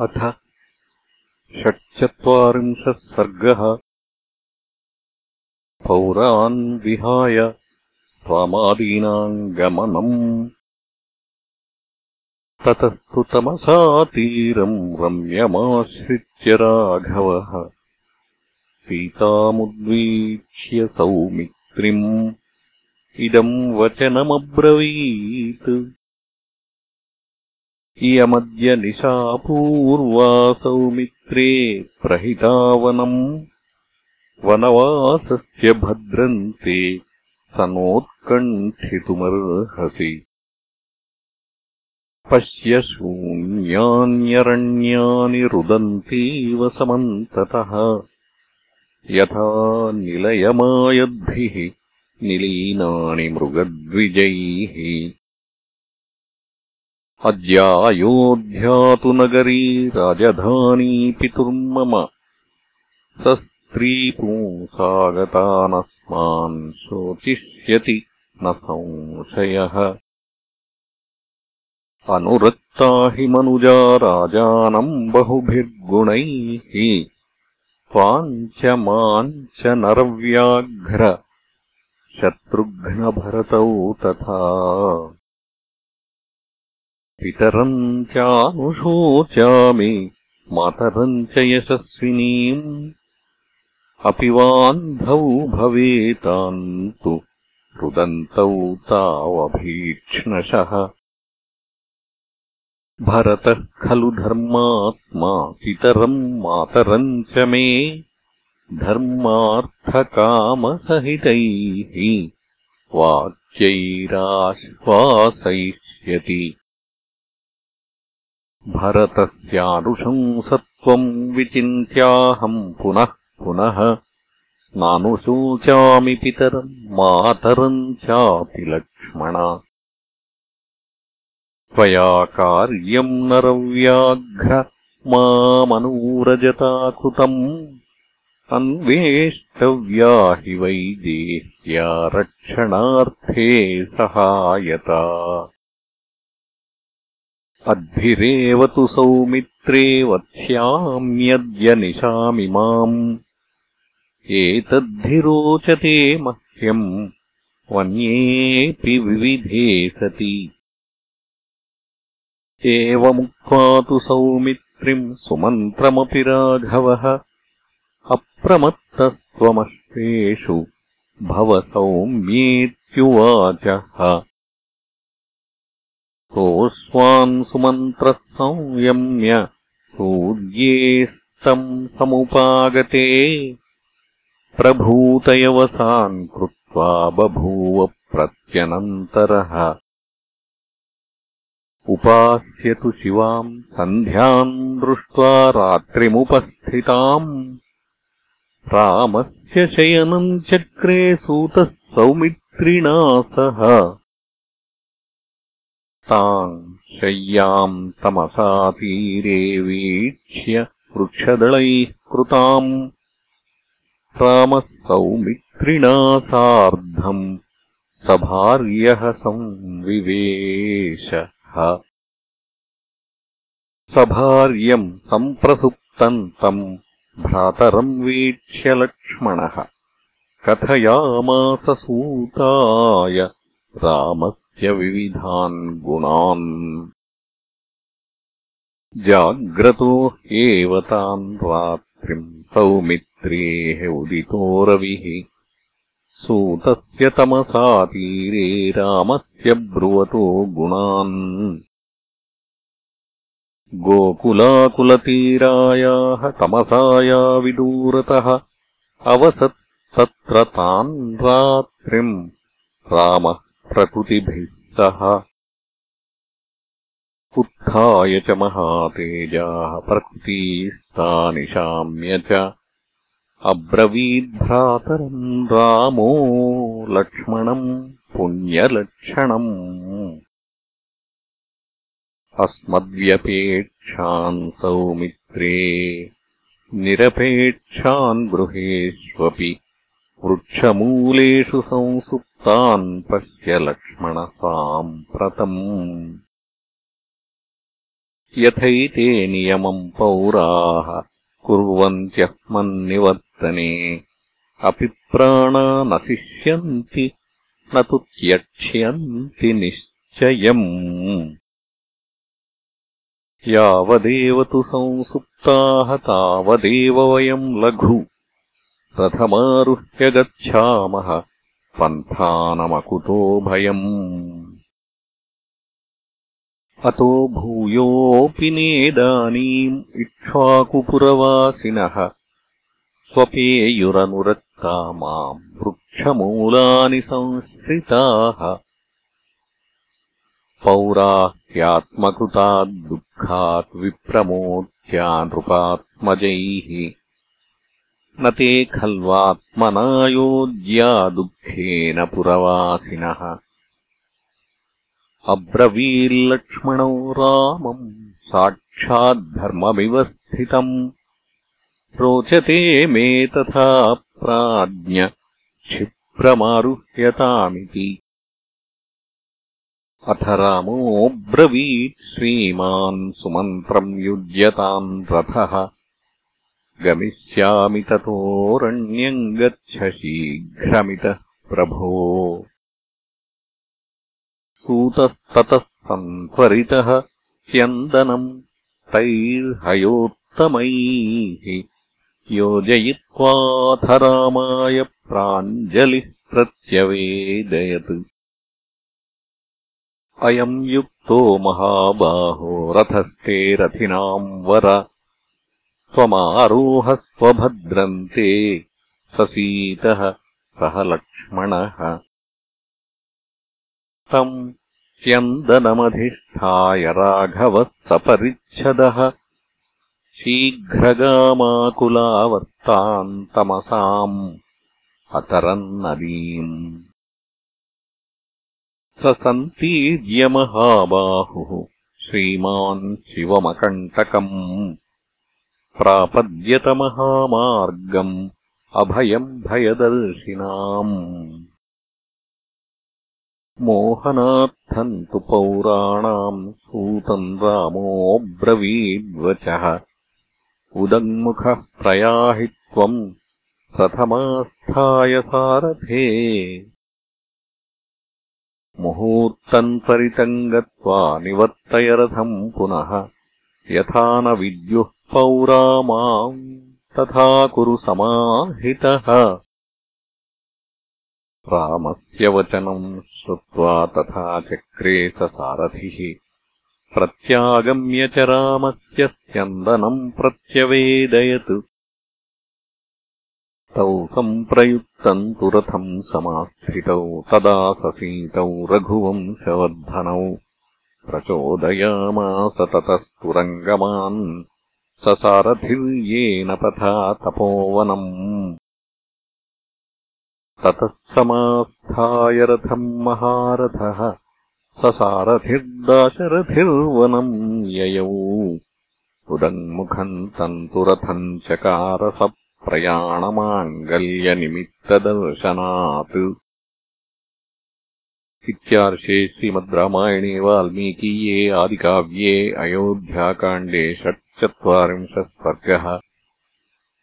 अथ षट्चत्वारिंशः सर्गः। पौरान् विहाय रामादीनाम् गमनम् ततस्तु तमसातीरम् रम्यमाश्रित्य राघवः। सीतामुद्वीक्ष्य सौमित्रिम्। इदम् वचनमब्रवीत् इयमद्य निशापूर्वा सौमित्रे प्रहितावनम् वनवासस्य भद्रन्ते स नोत्कण्ठितुमर्हसि पश्य शून्यान्यरण्यानि रुदन्तीव समन्ततः। यथा निलयमायद्भिः निलीनानि मृगद्विजैः अद्यायोऽध्यातु नगरी राजधानी पितुर्मम। स स्त्रीपुंसागतानस्मान् शोचिष्यति न संशयः। अनुरक्ता हि मनुजा राजानम् बहुभिर्गुणैः। त्वाञ्च माम् च नरव्याघ्र शत्रुघ्नभरतौ तथा पितरम् चानुशोचामि मातरम् च यशस्विनीम्। अपि वान्धौ भवेताम् तु रुदन्तौ तावभीक्ष्णशः। भरतः खलु धर्मात्मा पितरम् मातरम् च मे। धर्मार्थकामसहितैः वाक्यैराश्वासयिष्यति भरतस्यानुशंसत्वम् विचिन्त्याहम् पुनः पुनः नानुशोचामि पितरम् मातरम् चापि लक्ष्मण। त्वया कार्यम् नरव्याघ्र मामनूरजता कृतम् अन्वेष्टव्या हि वै देह्या रक्षणार्थे सहायता अद्भिरेव तु सौमित्रे वत्स्याम्यद्य निशामिमाम् एतद्धि रोचते मह्यम् वन्येऽपि विविधे सति। एवमुक्त्वा तु सौमित्रिम् सुमन्त्रमपि राघवः। अप्रमत्तस्त्वमश्वेषु भव सौम्येत्युवाचः सोऽस्वान् सुमन्त्रः संयम्य सूर्येस्तम् समुपागते। प्रभूतयवसान् कृत्वा बभूव प्रत्यनन्तरः। उपास्यतु शिवाम् सन्ध्याम् दृष्ट्वा रात्रिमुपस्थिताम्। रामस्य शयनम् चक्रे सूतः सौमित्रिणा सह ताम् शय्याम् तमसातीरे वीक्ष्य वृक्षदलैः कृताम् रामः सौमित्रिणा सार्धम् सभार्यः संविवेशः। सभार्यम् सम्प्रसुप्तम् तम् भ्रातरम् वीक्ष्य लक्ष्मणः। कथयामास सूताय रामस्य विविधान् गुणान् जाग्रतो तान् रात्रिम् सौमित्रेः उदितो रविः। सूतस्य तमसातीरे रामस्य ब्रुवतो गुणान्। गोकुलाकुलतीरायाः तमसाया विदूरतः अवसत् तत्र तान् रात्रिम् रामः प्रकृतिभिः सह उत्थाय च महातेजाः प्रकृतीस्ता निशाम्य च। अब्रवीद्भ्रातरम् रामो लक्ष्मणम् पुण्यलक्षणम्। अस्मद्व्यपेक्षान् सौमित्रे निरपेक्षान् गृहेष्वपि वृक्षमूलेषु संसुप्तान् पश्य लक्ष्मणसाम्प्रतम्। यथैते नियमम् पौराः कुर्वन्त्यस्मन्निवर्तने। अपि प्राणा नशिष्यन्ति न तु त्यक्ष्यन्ति निश्चयम्। यावदेव तु संसुप्ताः तावदेव वयम् लघु रथमारुह्य गच्छामः पन्थानमकुतो भयम्। अतो भूयोऽपि नेदानीम् इक्ष्वाकुपुरवासिनः। स्वपेयुरनुरक्ता माम् वृक्षमूलानि संश्रिताः पौराह्यात्मकृताद्दुःखात् विप्रमोच्या नृपात्मजैः न ते खल्वात्मनायोज्या दुःखेन पुरवासिनः। अब्रवील्लक्ष्मणौ रामम् साक्षाद्धर्ममिव स्थितम्। रोचते मे तथा प्राज्ञ क्षिप्रमारुह्यतामिति। अथ रामोऽब्रवीत् श्रीमान् सुमन्त्रम् युज्यताम् रथः गमिष्यामि ततोरण्यम् गच्छ शीघ्रमितः प्रभो। सूतस्ततः सन्त्वरितः स्यन्दनम् तैर्हयोत्तमैः योजयित्वाथ रामाय प्राञ्जलिः प्रत्यवेदयत्। अयम् युक्तो महाबाहो रथस्ते रथिनाम् वर त्वमारोहस्वभद्रन्ते ससीतः सह लक्ष्मणः। तम् स्यन्दनमधिष्ठाय राघवः सपरिच्छदः शीघ्रगामाकुलावर्ताम् तमसाम् अतरन्नदीम्। स सन्तीर्यमहाबाहुः श्रीमान् शिवमकण्टकम् प्रापद्यतमहामार्गम् अभयम् भयदर्शिनाम्। मोहनार्थम् तु पौराणाम् सूतम् रामोऽब्रवीद्वचः उदङ्मुखः प्रयाहि त्वम् रथमास्थाय सारथे। मुहूर्तम् त्वरितम् गत्वा निवर्तय रथम् पुनः यथा न विद्युः पौरा माम् तथा कुरु समाहितः। रामस्य वचनम् श्रुत्वा तथा चक्रे स सारथिः। प्रत्यागम्य च रामस्य स्यन्दनम् प्रत्यवेदयत्। तौ सम्प्रयुक्तम् तु रथम् समास्थितौ तदा ससीतौ रघुवंशवर्धनौ प्रचोदयामास ततस्तुरङ्गमान्। सारथिर्येन तथा तपोवनम् ततः समास्थाय रथम् महारथः। स सारथिर्दाशरथिर्वनम् ययौ। उदङ्मुखम् तन्तुरथम् चकारसप्रयाणमाङ्गल्यनिमित्तदर्शनात् इत्यार्षे श्रीमद् रामायणे वाल्मीकीये आदिकाव्ये अयोध्याकाण्डे षट्चत्वारिंशः सर्गः